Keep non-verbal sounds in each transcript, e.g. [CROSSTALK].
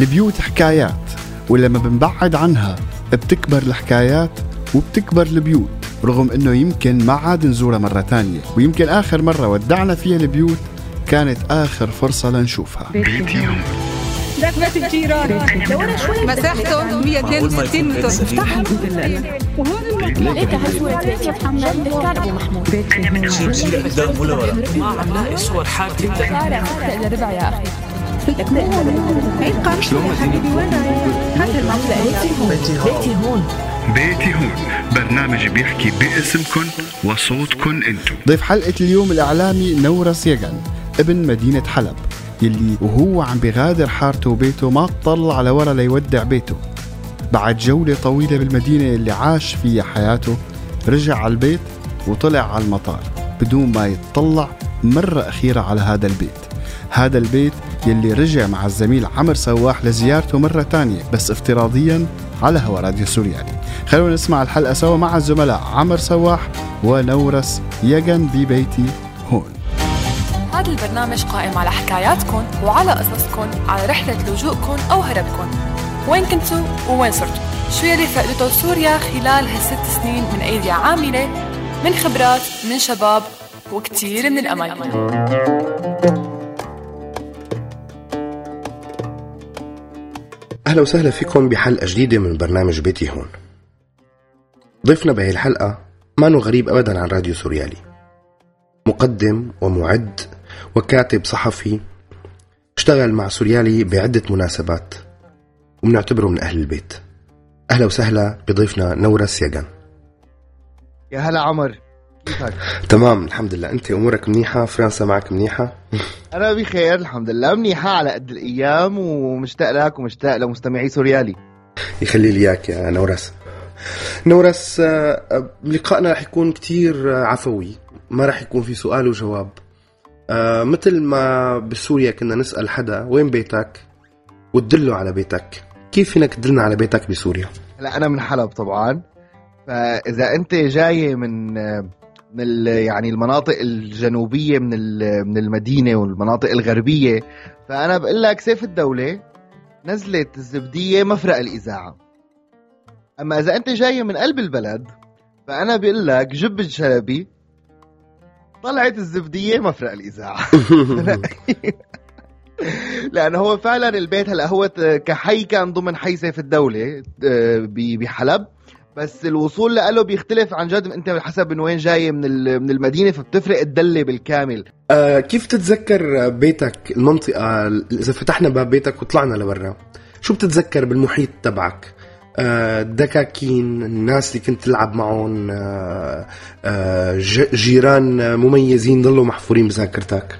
البيوت حكايات ولما بنبعد عنها بتكبر الحكايات وبتكبر البيوت رغم إنه يمكن ما عاد نزورها مرة تانية ويمكن آخر مرة ودعنا فيها البيوت كانت آخر فرصة لنشوفها. بيتي هون بيت الجيران مساحته 162 متر افتحها ليك هالصورة بيتي محمود بيتي قدام ولا ورا ما عم لاقي صور شارع الا ربع يا أخي بيتي هون بيتي هون برنامج بيحكي باسمكن وصوتكن انتو. ضيف حلقة اليوم الإعلامي نورس يغن ابن مدينة حلب يلي وهو عم بغادر حارته وبيته ما طل على ورا ليودع بيته. بعد جولة طويلة بالمدينة اللي عاش فيها حياته رجع على البيت وطلع على المطار بدون ما يتطلع مرة أخيرة على هذا البيت. هذا البيت يلي رجع مع الزميل عمر سواح لزيارته مرة تانية بس افتراضيا على هوا راديو سوريالي. خلونا نسمع الحلقة سوا مع الزملاء عمر سواح ونورس يجن ببيتي هون. هذا البرنامج قائم على حكاياتكم وعلى قصصكم على رحلة لجوءكم أو هربكم وين كنتوا ووين صرتوا؟ شو يلي فقدته سوريا خلال هالست سنين من أيدي عاملة؟ من خبرات من شباب وكتير من الأمل. أهلا وسهلا فيكم بحلقة جديدة من برنامج بيتي هون. ضيفنا بهي الحلقة ما نو غريب أبدا عن راديو سوريالي. مقدم ومعد وكاتب صحفي اشتغل مع سوريالي بعدة مناسبات وبنعتبره من أهل البيت. أهلا وسهلا بضيفنا نورس يجن يا هلا عمر؟ تمام الحمد لله. أنت أمورك منيحة؟ فرنسا معك منيحة؟ أنا بخير الحمد لله. منيحة على قد الأيام ومشتاق لك ومشتاق لمستمعي سوريالي. يخلي لي إياك يا نورس. نورس آه، لقائنا رح يكون كتير آه، عفوي. ما رح يكون في سؤال وجواب. آه، مثل ما بسوريا كنا نسأل حدا وين بيتك؟ وتدله على بيتك. كيف فينك تدلنا على بيتك بسوريا؟ هلا أنا من حلب طبعا. فإذا أنت جاي من من يعني المناطق الجنوبية من من المدينة والمناطق الغربية. فأنا بقول لك سيف الدولة نزلت الزبدية مفرق الإذاعة. أما إذا أنت جاي من قلب البلد فأنا بقول لك جب الشلبي طلعت الزبدية مفرق الإذاعة. [LAUGHS] لأنه هو فعلا البيت هلأ هو كحي كان ضمن حي سيف الدولة آه، بحلب. بس الوصول له بيختلف عن جد انت حسب من وين جاي من من المدينة فبتفرق الدلة بالكامل. آه، كيف تتذكر بيتك المنطقة إذا فتحنا باب بيتك وطلعنا لبرا شو بتتذكر بالمحيط تبعك؟ آه، دكاكين الناس اللي كنت تلعب معهم آه، آه، جيران مميزين ضلوا محفورين بذاكرتك.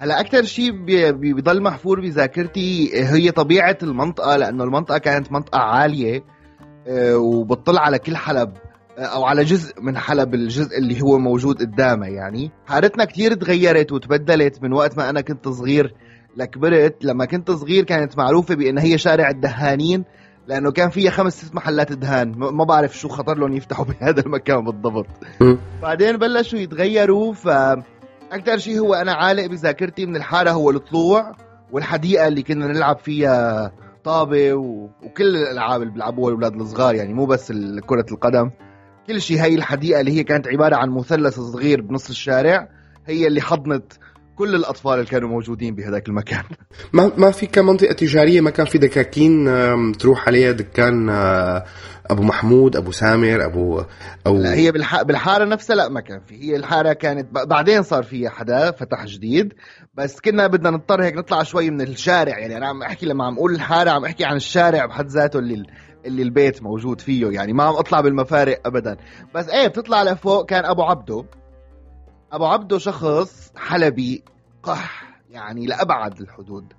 هلا أكثر شيء بي- بي- بيضل محفور بذاكرتي هي طبيعة المنطقة لأنه المنطقة كانت منطقة عالية. آه، وبتطل على كل حلب آه، أو على جزء من حلب الجزء اللي هو موجود قدامها يعني. حارتنا كتير تغيرت وتبدلت من وقت ما أنا كنت صغير لكبرت. لما كنت صغير كانت معروفة بأن هي شارع الدهانين لأنه كان فيها خمس ست محلات دهان. ما بعرف شو خطر لهم يفتحوا [LAUGHS] بهذا المكان بالضبط. بعدين بلشوا يتغيروا ف أكثر شيء هو أنا عالق بذاكرتي من الحارة هو الطلوع والحديقة اللي كنا نلعب فيها طابه و... وكل الألعاب اللي بيلعبوها الأولاد الصغار يعني مو بس كرة القدم. كل شيء هي الحديقة اللي هي كانت عبارة عن مثلث صغير بنص الشارع هي اللي حضنت كل الأطفال اللي كانوا موجودين بهذاك المكان. [LAUGHS] ما ما في كمنطقة تجارية ما كان في دكاكين تروح عليها دكان آه، أبو محمود أبو سامر أبو أو لا هي بالح... بالحارة نفسها لا ما كان في. هي الحارة كانت. بعدين صار فيها حدا فتح جديد. بس كنا بدنا نضطر هيك نطلع شوي من الشارع يعني أنا عم أحكي لما عم أقول الحارة عم أحكي عن الشارع بحد ذاته اللي اللي البيت موجود فيه يعني ما عم أطلع بالمفارق ابدا. بس إيه بتطلع لفوق كان أبو عبده. أبو عبده شخص حلبي. قح يعني لأبعد الحدود.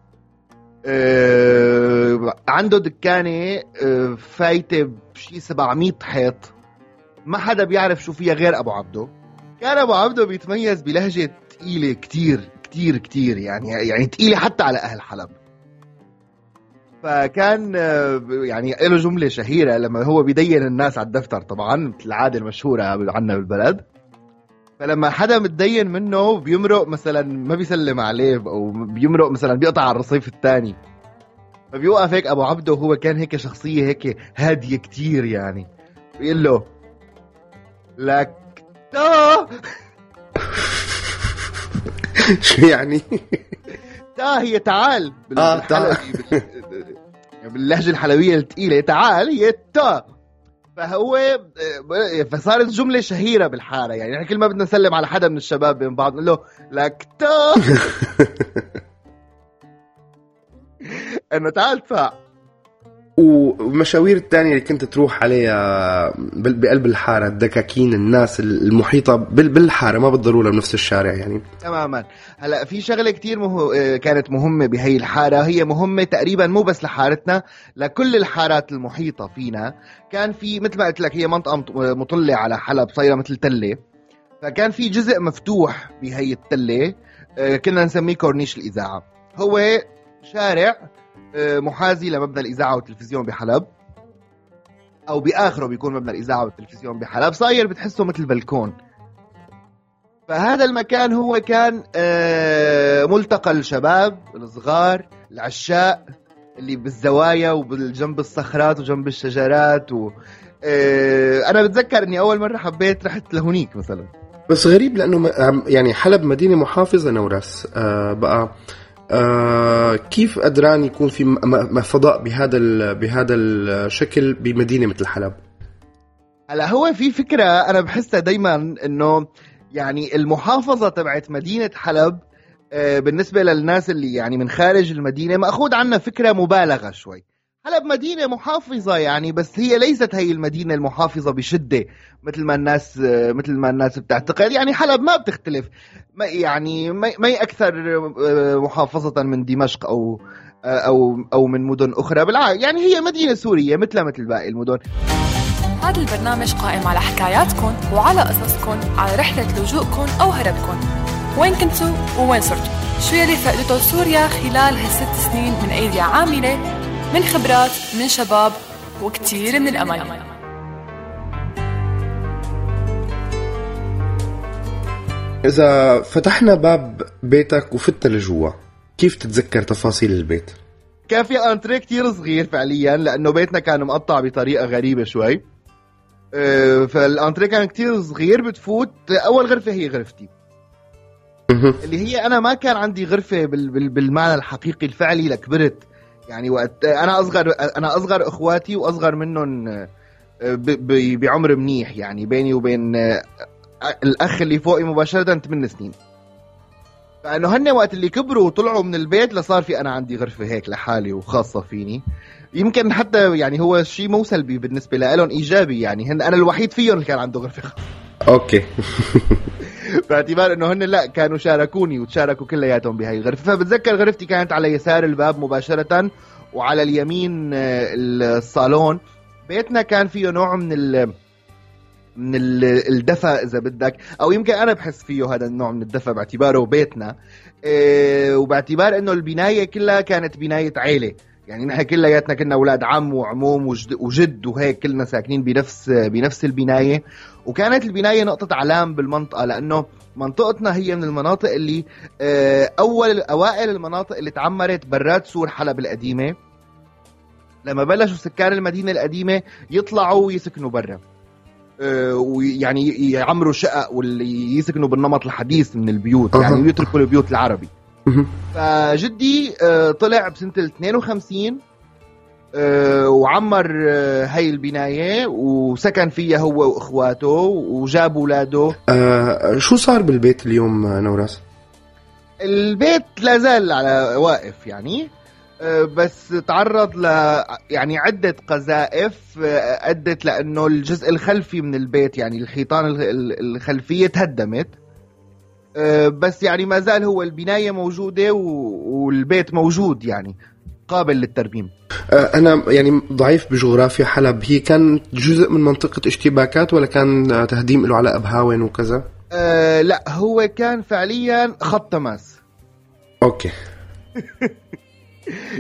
أه عنده دكانة أه فايتة بشي 700 حيط. ما حدا بيعرف شو فيها غير أبو عبده. كان أبو عبده بيتميز بلهجة ثقيله كتير كتير كتير. يعني يعني ثقيله حتى على أهل حلب. فكان آه، يعني له جملة شهيرة لما هو بيدين الناس على الدفتر طبعا مثل العادة المشهورة عنا بالبلد فلما حدا متدين منه بيمرق مثلا ما بيسلم عليه أو بيمرق مثلا بيقطع على الرصيف الثاني فبيوقف هيك أبو عبده وهو كان هيك شخصية هيك هادية كتير يعني بيقول له لك تا [LAUGHS] شو يعني؟ تا هي تعال. بالحلبي بال- [LAUGHS] باللهجة الحلبيه الثقيله تعال هي تا فهو آه، فصارت جملة شهيرة بالحاره يعني نحن كل ما بدنا نسلم على حدا من الشباب بين بعض نقول له لك [LAUGHS] إنه تعال ادفع والمشاوير الثانية اللي كنت تروح عليها بقلب الحارة الدكاكين الناس المحيطة بال- بالحارة ما بالضرورة بنفس الشارع يعني. تماما. هلا في شغلة كتير مه... آه، كانت مهمة بهي الحارة. هي مهمة تقريبا مو بس لحارتنا لكل الحارات المحيطة فينا. كان في مثل ما قلت لك هي منطقة مط- مطلة على حلب صايرة مثل تلة. فكان في جزء مفتوح بهي التلة آه، كنا نسميه كورنيش الإذاعة. هو شارع آه، محاذي لمبنى الإذاعة والتلفزيون بحلب. أو بآخره بيكون مبنى الإذاعة والتلفزيون بحلب. صاير بتحسه مثل بلكون. فهذا المكان هو كان آه، ملتقى الشباب الصغار العشاء اللي بالزوايا وبالجنب الصخرات وجنب الشجرات و آه، أنا بتذكر إني أول مرة حبيت رحت لهونيك مثلا. بس غريب عم- يعني حلب مدينة محافظة نوراس آه بقى آه كيف قدران يكون في فضاء بهذا بهذا الشكل بمدينة مثل حلب؟ هلا هو في فكرة أنا بحسها دائما إنه يعني المحافظة تبعت مدينة حلب آه، بالنسبة للناس اللي يعني من خارج المدينة مأخوذ عنها فكرة مبالغة شوي. حلب مدينة محافظة يعني بس هي ليست هي المدينة المحافظة بشدة مثل ما الناس آه، مثل ما الناس بتعتقد. يعني حلب ما بتختلف. ما يعني ما أكثر آه، محافظة من دمشق أو آه، أو أو من مدن أخرى. بالعكس يعني هي مدينة سورية مثلها مثل باقي المدن. هذا البرنامج قائم على حكاياتكم وعلى قصصكم على رحلة لجوءكم أو هربكم. وين كنتوا ووين صرتوا؟ شو يلي فقدته سوريا خلال هالست سنين من أيدي عاملة؟ من خبرات من شباب وكتير من الأمل. إذا فتحنا باب بيتك وفتنا لجوا كيف تتذكر تفاصيل البيت؟ كان في انتريه كتير صغير فعليا لأنه بيتنا كان مقطع بطريقة غريبة شوي آه، فالانتريه كان كتير صغير بتفوت أول غرفة هي غرفتي. اللي هي أنا ما كان عندي بال بالمعنى الحقيقي الفعلي لكبرت يعني وقت أنا أصغر أنا أصغر إخواتي وأصغر منهم آه، بعمر منيح يعني بيني وبين آه، الأخ اللي فوقي مباشرة 8 سنين. فإنه هن وقت اللي كبروا وطلعوا من البيت لصار في أنا عندي غرفة هيك لحالي وخاصة فيني. يمكن حتى يعني هو شيء مو سلبي بالنسبة لهم إيجابي يعني. هن أنا الوحيد فيهم اللي كان عنده غرفة. خاصه أوكي. [LAUGHS] باعتبار إنه هن لا كانوا شاركوني وتشاركوا كلياتهم بهي الغرفة. فبتذكر غرفتي كانت على يسار الباب مباشرة وعلى اليمين آه، الصالون. بيتنا كان فيه نوع من ال من ال- الدفى إذا بدك أو يمكن أنا بحس فيه هذا النوع من الدفى باعتباره بيتنا. إيه وباعتبار إنه البناية كلها كانت بناية عيلة. يعني نحن كلياتنا كنا أولاد عم وعموم وجد, وهيك كلنا ساكنين بنفس بنفس البناية. وكانت البناية نقطة علام بالمنطقة لأنه منطقتنا هي من المناطق اللي آه، اول أوائل المناطق اللي تعمرت برات سور حلب القديمة. لما بلشوا سكان المدينة القديمة يطلعوا ويسكنوا برا. ويعني يعمروا شقق واللي يسكنوا بالنمط الحديث من البيوت. يعني يتركوا البيوت العربي. فجدي آه، طلع بسنة ال 52 آه، وعمر آه، هاي البناية وسكن فيها هو وإخواته وجاب اولاده آه شو صار بالبيت اليوم آه، نوراس؟ البيت لا زال على واقف يعني آه، بس تعرض ل يعني عدة قذائف آه، أدت لأنه الجزء الخلفي من البيت يعني الحيطان الخ- ال- الخلفية تهدمت. آه، بس يعني ما زال هو البناية موجودة والبيت موجود يعني قابل للترميم. آه أنا يعني ضعيف بجغرافيا حلب. هي كانت جزء من منطقة اشتباكات ولا كان آه، تهديم له على أبهاون وكذا؟ أه لا هو كان فعليا خط تماس. أوكي. [LAUGHS]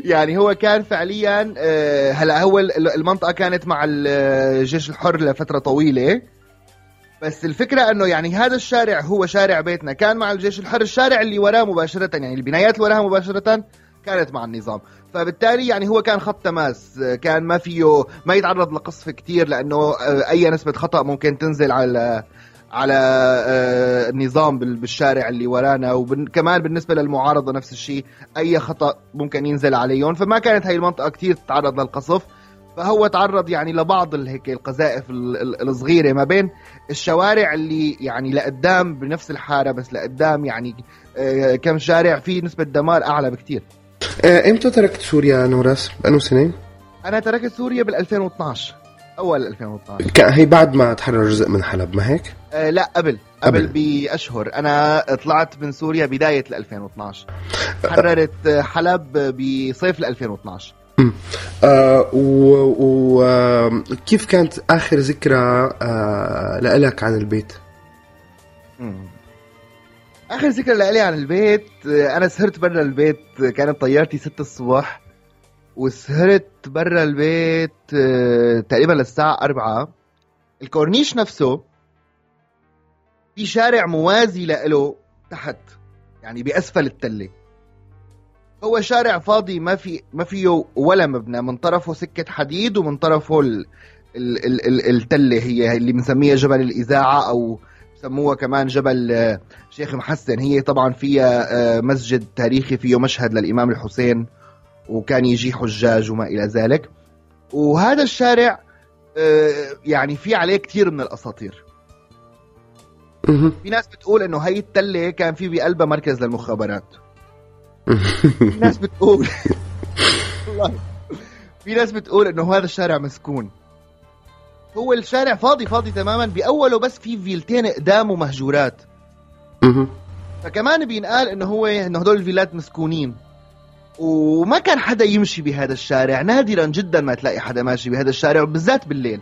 يعني هو كان فعليا آه، هلا هو ال- المنطقة كانت مع الجيش الحر لفترة طويلة. بس الفكرة إنه يعني هذا الشارع هو شارع بيتنا كان مع الجيش الحر الشارع اللي وراه مباشرة يعني البنايات اللي وراها مباشرة كانت مع النظام. فبالتالي يعني هو كان خط تماس آه، كان ما فيه ما يتعرض لقصف كتير لأنه آه، أي نسبة خطأ ممكن تنزل على على آه، النظام بال- بالشارع اللي ورانا وكمان بالنسبة للمعارضة نفس الشيء أي خطأ ممكن ينزل عليهم فما كانت هاي المنطقة كتير تتعرض للقصف فهو تعرض يعني لبعض هيك القذائف ال- ال- الصغيرة ما بين الشوارع اللي يعني لقدام بنفس الحارة بس لقدام يعني آه، كم شارع في نسبة دمار أعلى بكتير آه، إمتى تركت سوريا نوراس؟ بأنه سنة؟ أنا تركت سوريا بال 2012 أول 2012 كان هي بعد ما تحرر جزء من حلب ما هيك؟ آه لا قبل. قبل بأشهر. أنا طلعت من سوريا بداية ل 2012 حررت آه، حلب بصيف ل 2012 آه وكيف كانت آخر ذكرى آه لإلك عن البيت؟ مم. آخر ذكرى لي عن البيت آه، أنا سهرت برا البيت كانت طيارتي 6 الصبح. وسهرت برا البيت آه، تقريبا للساعة 4 الكورنيش نفسه في شارع موازي له تحت يعني بأسفل التلة. هو شارع فاضي ما في ما فيه ولا مبنى من طرفه سكة حديد ومن طرفه ال ال ال ال التلة هي اللي بنسميها جبل الإذاعة أو سموها كمان جبل آه، شيخ محسن. هي طبعا فيها آه، مسجد تاريخي فيه مشهد للإمام الحسين. وكان يجي حجاج وما إلى ذلك. وهذا الشارع آه، يعني في عليه كثير من الأساطير. في ناس بتقول إنه هي التلة كان في بقلبها مركز للمخابرات. في ناس بتقول والله في ناس بتقول إنه هذا الشارع مسكون. هو الشارع فاضي فاضي تماما بأوله بس في فيلتين قدام ومهجورات. فكمان بينقال إنه هو إنه هدول الفيلات مسكونين. وما كان حدا يمشي بهذا الشارع. نادرا جدا ما تلاقي حدا ماشي بهذا الشارع وبالذات بالليل.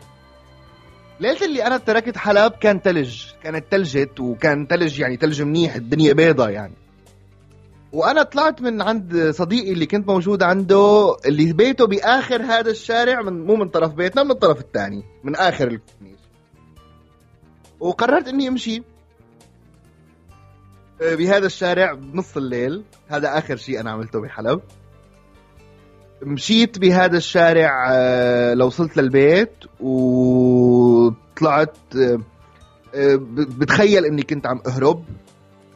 ليلة اللي أنا تركت حلب كان تلج كانت تلجت وكان تلج يعني تلج منيح الدنيا بيضة يعني. وأنا طلعت من عند صديقي اللي كنت موجود عنده اللي بيته بآخر هذا الشارع من مو من طرف بيتنا من الطرف الثاني من آخر الكورنيش. وقررت إني أمشي. بهذا الشارع بنص الليل. هذا آخر شيء أنا عملته بحلب. مشيت بهذا الشارع آه، لوصلت للبيت وطلعت آه، آه، بتخيل إني كنت عم أهرب.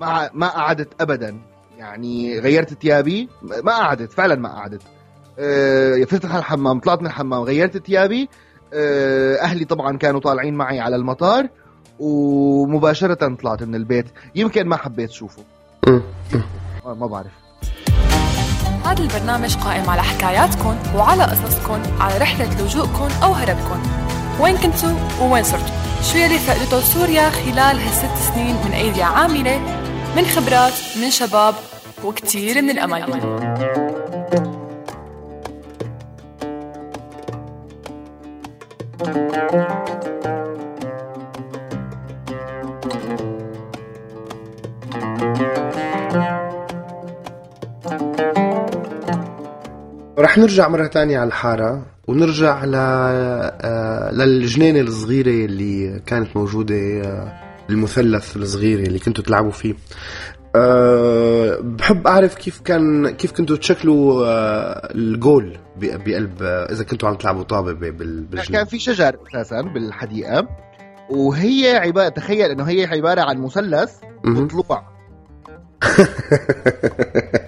ما ما قعدت ابدا. يعني غيرت ثيابي. ما قعدت فعلا ما قعدت. آه، على الحمام طلعت من الحمام غيرت ثيابي. آه، أهلي طبعا كانوا طالعين معي على المطار. ومباشرة طلعت من البيت. يمكن ما حبيت شوفه. ما ما بعرف. هذا البرنامج قائم على حكاياتكم وعلى قصصكم على رحلة لجوءكم أو هربكم وين كنتوا وين صرتوا شو يلي فقدته سوريا خلال هالست سنين من أيدي عاملة؟ من خبرات من شباب وكتير من الأمل. رح نرجع مرة تانية على الحارة ونرجع ل... آه، للجنينة الصغيرة اللي كانت موجودة آه، المثلث الصغير اللي كنتوا تلعبوا فيه. أه بحب أعرف كيف كان كيف كنتوا تشكلوا أه الجول بقلب آه، إذا كنتوا عم تلعبوا طابة ب- بال- كان في شجر أساسا بالحديقة وهي عباره تخيل إنه هي عبارة عن مثلث مهم. [LAUGHS]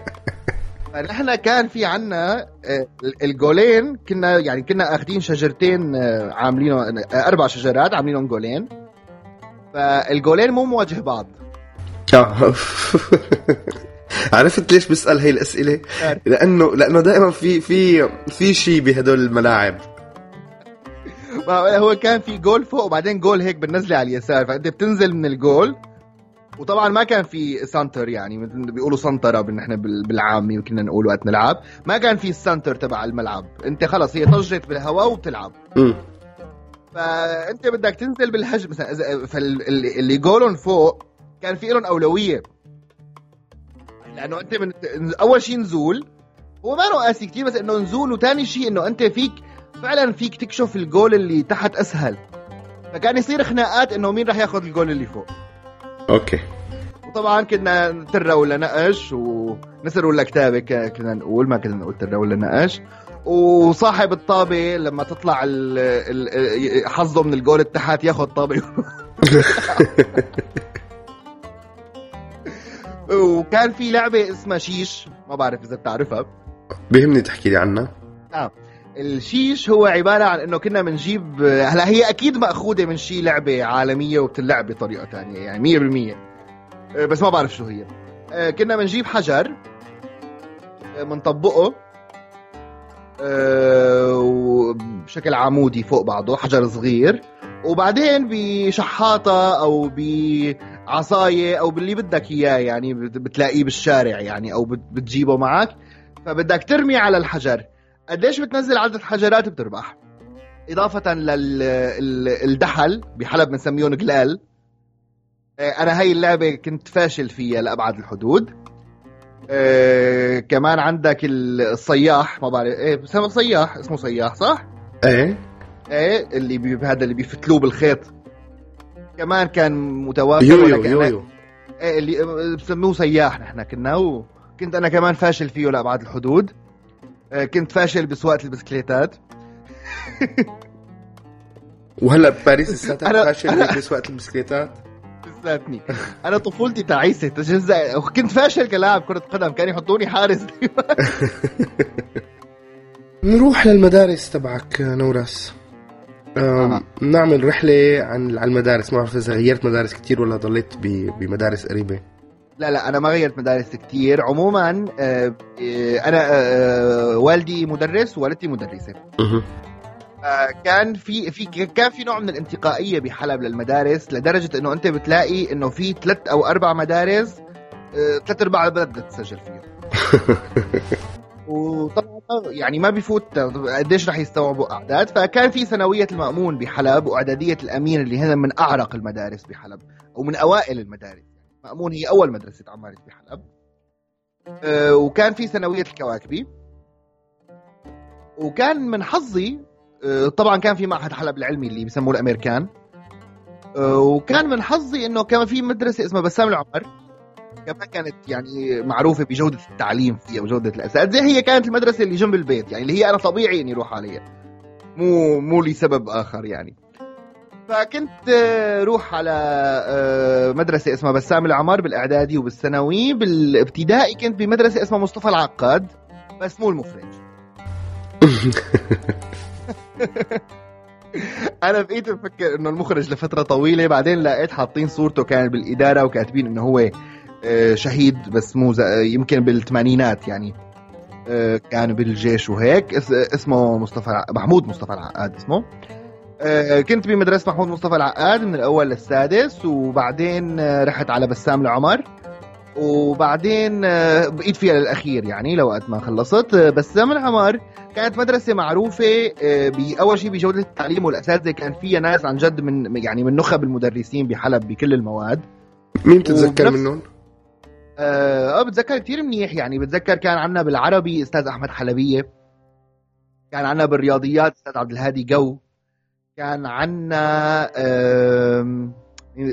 فنحن كان في عنا آه، الجولين كنا يعني كنا اخذين شجرتين آه، عاملينهم آه، أربع شجرات عاملينهم جولين فالجولين مو مواجه بعض. [LAUGHS] عرفت ليش بسأل هي الأسئلة؟ لأنه لأنه دائما في في في شيء بهدول الملاعب [LAUGHS] هو كان في جول فوق وبعدين جول هيك بالنزلة على اليسار فأنت بتنزل من الجول وطبعا ما كان في center يعني مثل بيقولوا سنترة نحن بال- بالعامي وكنا نقول وقت نلعب ما كان في ال center تبع الملعب. أنت خلص هي طجت بالهواء وبتلعب. فأنت بدك تنزل بالهجم مثلا فاللي جولهم فوق كان في لهم أولوية. لأنه أنت من أول شيء نزول. هو ما له قاسي كثير بس إنه نزول. وثاني شيء إنه أنت فيك فعلا فيك تكشف الجول اللي تحت أسهل. فكان يصير خناقات إنه مين راح ياخذ الجول اللي فوق. okay. وطبعا كنا طرة ولا نقش ونسر ولا كتابة كنا نقول ما كنا نقول طرة ولا نقش. وصاحب الطابة لما تطلع ال ال حظه من الجول التحت ياخذ طابة. [LAUGHS] وكان في لعبة اسمها شيش ما بعرف إذا بتعرفها. بيهمني تحكي لي عنها. آه. الشيش هو عبارة عن إنه كنا بنجيب هلا هي أكيد مأخوذة من شي لعبة عالمية وبتلعب بطريقة تانية يعني مية بالمية. آه، بس ما بعرف شو هي. آه، كنا بنجيب حجر بنطبقه آه، وبشكل عمودي فوق بعضه حجر صغير. وبعدين بشحاطة أو بعصاية أو باللي بدك إياه يعني بت- بتلاقيه بالشارع يعني أو بت- بتجيبه معك. فبدك ترمي على الحجر. قديش بتنزل عدد حجرات بتربح؟ إضافة للدحل بحلب بنسميهم قلال آه، أنا هاي اللعبة كنت فاشل فيها لأبعد الحدود. آه، كمان عندك الصياح ما بعرف إيه بسمى صياح اسمه صياح صح؟ إيه. إيه اللي بي هذا اللي بيفتلوه بالخيط. كمان كان متوافر يويو ولكن أنا- يويو إيه اللي بسموه سياح نحن كنا وكنت أنا كمان فاشل فيه لأبعد الحدود. كنت فاشل بسواقة البسكليتات. [LAUGHS] وهلا بباريس لساتك أنا- فاشل بسواقة البسكليتات. لساتني أنا طفولتي تعيسة. تجزأ وكنت فاشل كلاعب كرة قدم كان يحطوني حارس. [LAUGHS] نروح للمدارس تبعك نوراس. آه. نعمل رحلة عن على المدارس. ما بعرف إذا غيرت مدارس كتير ولا ضليت بمدارس قريبة. لا لا أنا ما غيرت مدارس كتير. عموما آه، آه، أنا آه، والدي مدرس ووالدتي مدرسة. كان في في كان في نوع من الانتقائية بحلب للمدارس لدرجة إنه أنت بتلاقي إنه في ثلاث أو أربع مدارس ثلاث أرباع البلد بدها تسجل فيهم. [LAUGHS] وطبعا يعني ما بيفوت قديش رح يستوعبوا أعداد. فكان في ثانوية المأمون بحلب وأعدادية الأمين اللي هن من أعرق المدارس بحلب أو من أوائل المدارس. مأمون هي أول مدرسة عمارة بحلب آه، وكان في ثانوية الكواكبي. وكان من حظي آه، طبعا كان في معهد حلب العلمي اللي بيسموه الأمريكان. آه، وكان من حظي إنه كان في مدرسة اسمها بسام العمر. كمان كانت يعني معروفة بجودة التعليم فيها وجودة الأساتذة. هي كانت المدرسة اللي جنب البيت يعني اللي هي أنا طبيعي إني أروح عليها. مو مو لسبب آخر يعني. فكنت آه، روح على آه، مدرسة اسمها بسام العمر بالإعدادي وبالثانوي. بالابتدائي كنت بمدرسة اسمها مصطفى العقاد بس مو المفرج. [LAUGHS] أنا بقيت بفكر إنه المخرج لفترة طويلة بعدين لقيت حاطين صورته كان بالإدارة وكاتبين إنه هو آه، شهيد بس مو يمكن بالثمانينات يعني. كان بالجيش وهيك. اس- اسمه مصطفى محمود مصطفى العقاد اسمه. كنت بمدرسة محمود مصطفى العقاد من الأول للسادس وبعدين آه، رحت على بسام العمر وبعدين آه، بقيت فيها للأخير يعني لوقت ما خلصت. آه، بسام العمر كانت مدرسة معروفة آه، بأول شيء بجودة التعليم والأساتذة كان فيها ناس عن جد من يعني من نخب المدرسين بحلب بكل المواد. مين بتتذكر منهم؟ آه آه، بتذكر كثير منيح يعني. بتذكر كان عندنا بالعربي أستاذ أحمد حلبية كان عندنا بالرياضيات أستاذ عبد الهادي جو. كان آم،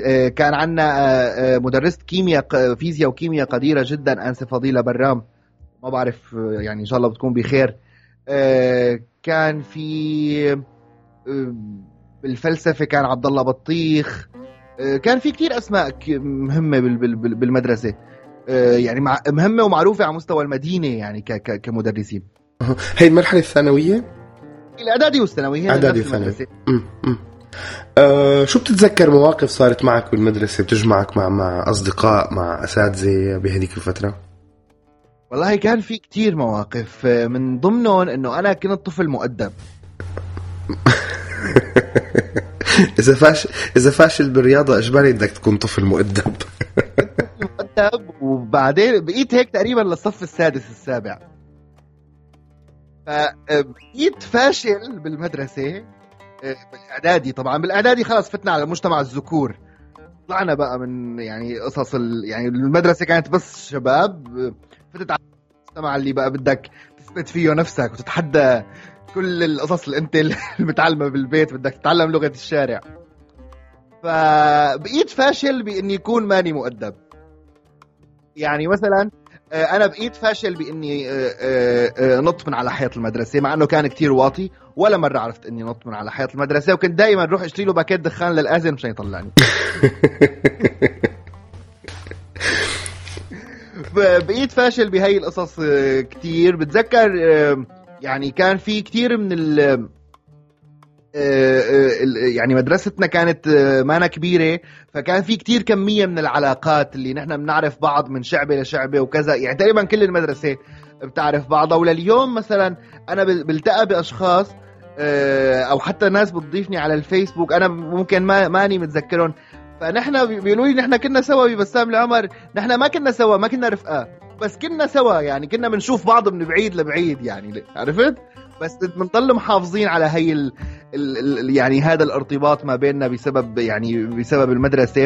آه، كان عندنا آه، آه، مدرسة كيمياء فيزياء وكيمياء قديرة جدا. أنسة فضيلة برام ما بعرف يعني إن شاء الله بتكون بخير. كان في بالفلسفة كان عبد الله بطيخ. كان في كتير أسماء مهمة بال- بال- بال- بالمدرسة. يعني مهمة ومعروفة على مستوى المدينة يعني كمدرسين. [LAUGHS] هي المرحلة الثانوية؟ الإعدادي والثانوي. نفس وثانوي. أه شو بتتذكر مواقف صارت معك بالمدرسة بتجمعك مع مع أصدقاء مع أساتذة بهذيك الفترة؟ والله كان في كتير مواقف آه، من ضمنهم إنه أنا كنت طفل مؤدب. [LAUGHS] إذا فاشل إذا فاشل بالرياضة إجباري بدك تكون طفل مؤدب. مؤدب وبعدين بقيت هيك تقريبا للصف السادس السابع. فبقيت فاشل بالمدرسة آه، بالإعدادي طبعا. بالإعدادي خلص فتنا على مجتمع الذكور. طلعنا بقى من يعني قصص ال... يعني المدرسة كانت بس شباب آه، فتت على المجتمع اللي بقى بدك تثبت فيه نفسك وتتحدى كل القصص اللي أنت [LAUGHS] اللي بالبيت بدك تتعلم لغة الشارع. فبقيت فاشل بإني يكون ماني مؤدب. يعني مثلا آه، أنا بقيت فاشل بإني آه، آه، آه، نط من على حيط المدرسة مع إنه كان كتير واطي ولا مرة عرفت إني نط من على حيط المدرسة وكنت دائما أروح اشتري له باكيت دخان للاذن مشان يطلعني. [LAUGHS] بقيت فاشل بهي القصص آه، كتير. بتذكر آه، يعني كان في كتير من آه، آه، ال- يعني مدرستنا كانت آه، مانا كبيرة فكان في كتير كمية من العلاقات اللي نحن بنعرف بعض من شعبة لشعبة وكذا. يعني تقريبا كل المدرسة بتعرف بعضها. ولليوم مثلا أنا بل- بلتقى بأشخاص آه، أو حتى ناس بتضيفني على الفيسبوك أنا ممكن ما ماني متذكرهم. فنحن بي- بيقولوا لي نحن كنا سوا ببسام العمر نحن ما كنا سوا ما كنا رفقا بس كنا سوا. يعني كنا بنشوف بعض من بعيد لبعيد يعني عرفت؟ بس بنضل محافظين على هي ال ال يعني هذا الارتباط ما بيننا بسبب يعني بسبب المدرسة.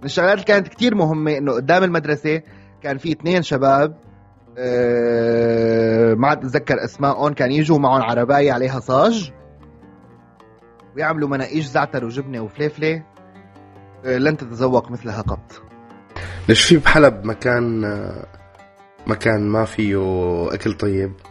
من الشغلات اللي كانت كتير مهمة إنه قدام المدرسة كان في اثنين شباب أه ما عاد أتذكر أسمائهم كان يجوا معهم عرباية عليها صاج ويعملوا مناقيش زعتر وجبنة وفليفلة أه لن تتذوق مثلها قط. ليش في بحلب مكان مكان ما فيه أكل طيب؟ آه،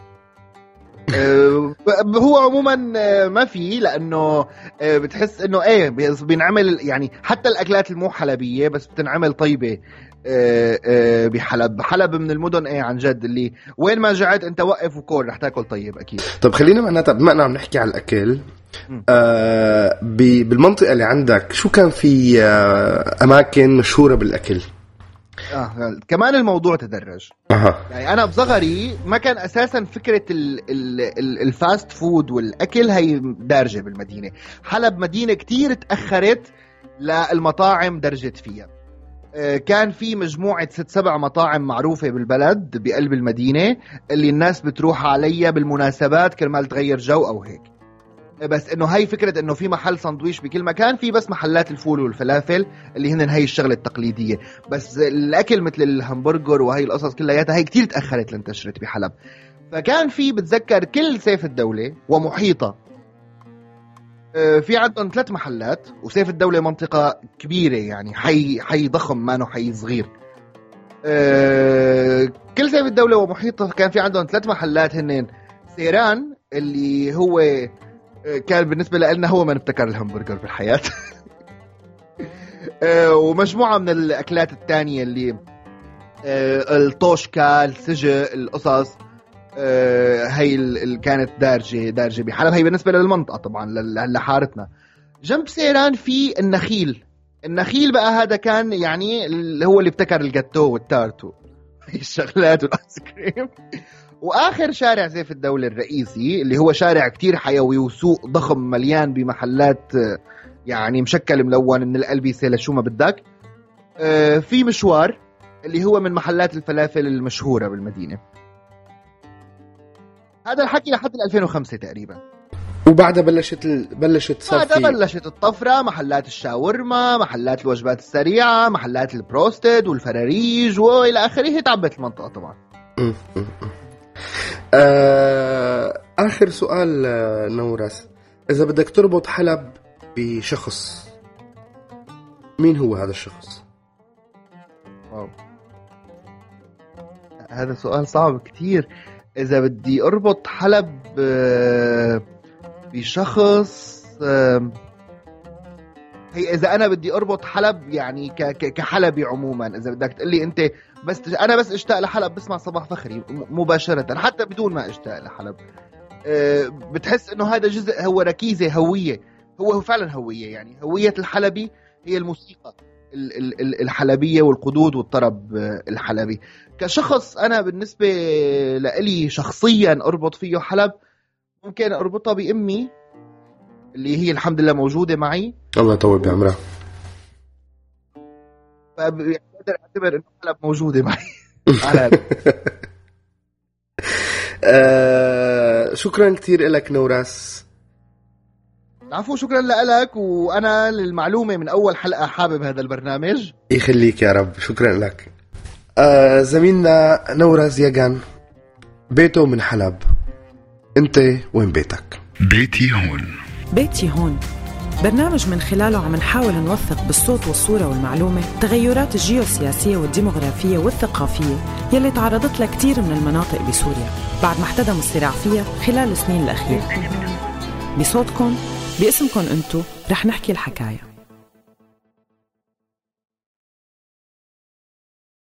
هو عموما آه، ما في لأنه آه، بتحس إنه إيه بي- بينعمل يعني حتى الأكلات المو حلبية بس بتنعمل طيبة آه، آه، بحلب. حلب من المدن إيه عن جد اللي وين ما جعت أنت وقف وكل رح تاكل طيب أكيد. طب خلينا معناتها بما إننا عم نحكي على الأكل. آه بالمنطقة اللي عندك شو كان في آه أماكن مشهورة بالأكل؟ آه كمان الموضوع تدرج. أها. يعني أنا بصغري ما كان أساسا فكرة ال ال ال ال fast food والأكل هي دارجة بالمدينة. حلب مدينه كتير تأخرت للمطاعم درجت فيها. آه، كان في مجموعة ست سبع مطاعم معروفة بالبلد بقلب المدينة اللي الناس بتروح عليها بالمناسبات كرمال تغير جو أو هيك. بس إنه هاي فكرة إنه في محل سندويش بكل مكان في بس محلات الفول والفلافل اللي هن هي الشغلة التقليدية. بس الأكل مثل الهمبرجر وهي القصص كلياتها هي كتير تأخرت لانتشرت بحلب. فكان في بتذكر كل سيف الدولة ومحيطها آه، في عندهم ثلاث محلات وسيف الدولة منطقة كبيرة يعني حي حي ضخم ما انه حي صغير. آه، كل سيف الدولة ومحيطها كان في عندهم ثلاث محلات هنن سيران اللي هو كان بالنسبة لنا هو من ابتكر الهمبرجر بالحياة [LAUGHS] آه، ومجموعة من الأكلات الثانية اللي آه، الطوشكا السجق القصص آه، هي ال- ال- كانت دارجة دارجة بحلب هي بالنسبة للمنطقة طبعا لحارتنا. جنب سيران في النخيل. النخيل بقى هذا كان يعني اللي هو اللي ابتكر الجاتو والتارتو. [LAUGHS] الشغلات والآيس كريم. وآخر شارع سيف الدولة الرئيسي اللي هو شارع كتير حيوي وسوق ضخم مليان بمحلات آه، يعني مشكل ملون من الألبسة لشو ما بدك. آه، في مشوار اللي هو من محلات الفلافل المشهورة بالمدينة. هذا الحكي لحد ال 2005 تقريبا. وبعدها بلشت ال... بلشت صار بعدها بلشت الطفرة محلات الشاورما محلات الوجبات السريعة محلات البروستد والفراريج وإلى آخره تعبت المنطقة طبعا. آه... آخر سؤال آه، نورس إذا بدك تربط حلب بشخص مين هو هذا الشخص؟ واو. هذا سؤال صعب كتير. إذا بدي أربط حلب آه، بشخص هي إذا أنا بدي أربط حلب يعني كحلبي عموما إذا بدك تقول لي أنت بس أنا بس اشتاق لحلب بسمع صباح فخري مباشرة حتى بدون ما اشتاق لحلب. آه، بتحس إنه هذا جزء هو ركيزة هوية هو فعلا هوية يعني هوية الحلبي هي الموسيقى ال- ال- ال- الحلبية والقدود والطرب آه، الحلبي. كشخص أنا بالنسبة لإلي شخصيا أربط فيه حلب ممكن أربطها بأمي اللي هي الحمد لله موجودة معي. الله يطول بعمرها. فبقدر أعتبر إنه حلب موجودة معي. [LAUGHS] آه... شكرا كثير لك نوراس العفو شكرا لك وأنا للمعلومة من أول حلقة حابب هذا البرنامج. يخليك يا رب. شكرا لك. آه زميلنا نورس يجان بيته من حلب. أنت وين بيتك؟ بيتي هون. بيتي هون. برنامج من خلاله عم نحاول نوثق بالصوت والصورة والمعلومة التغيرات الجيوسياسية والديمغرافية والثقافية يلي تعرضت لها كتير من المناطق بسوريا. بعد ما احتدم الصراع فيها خلال السنين الأخيرة. بصوتكم باسمكم انتو رح نحكي الحكاية.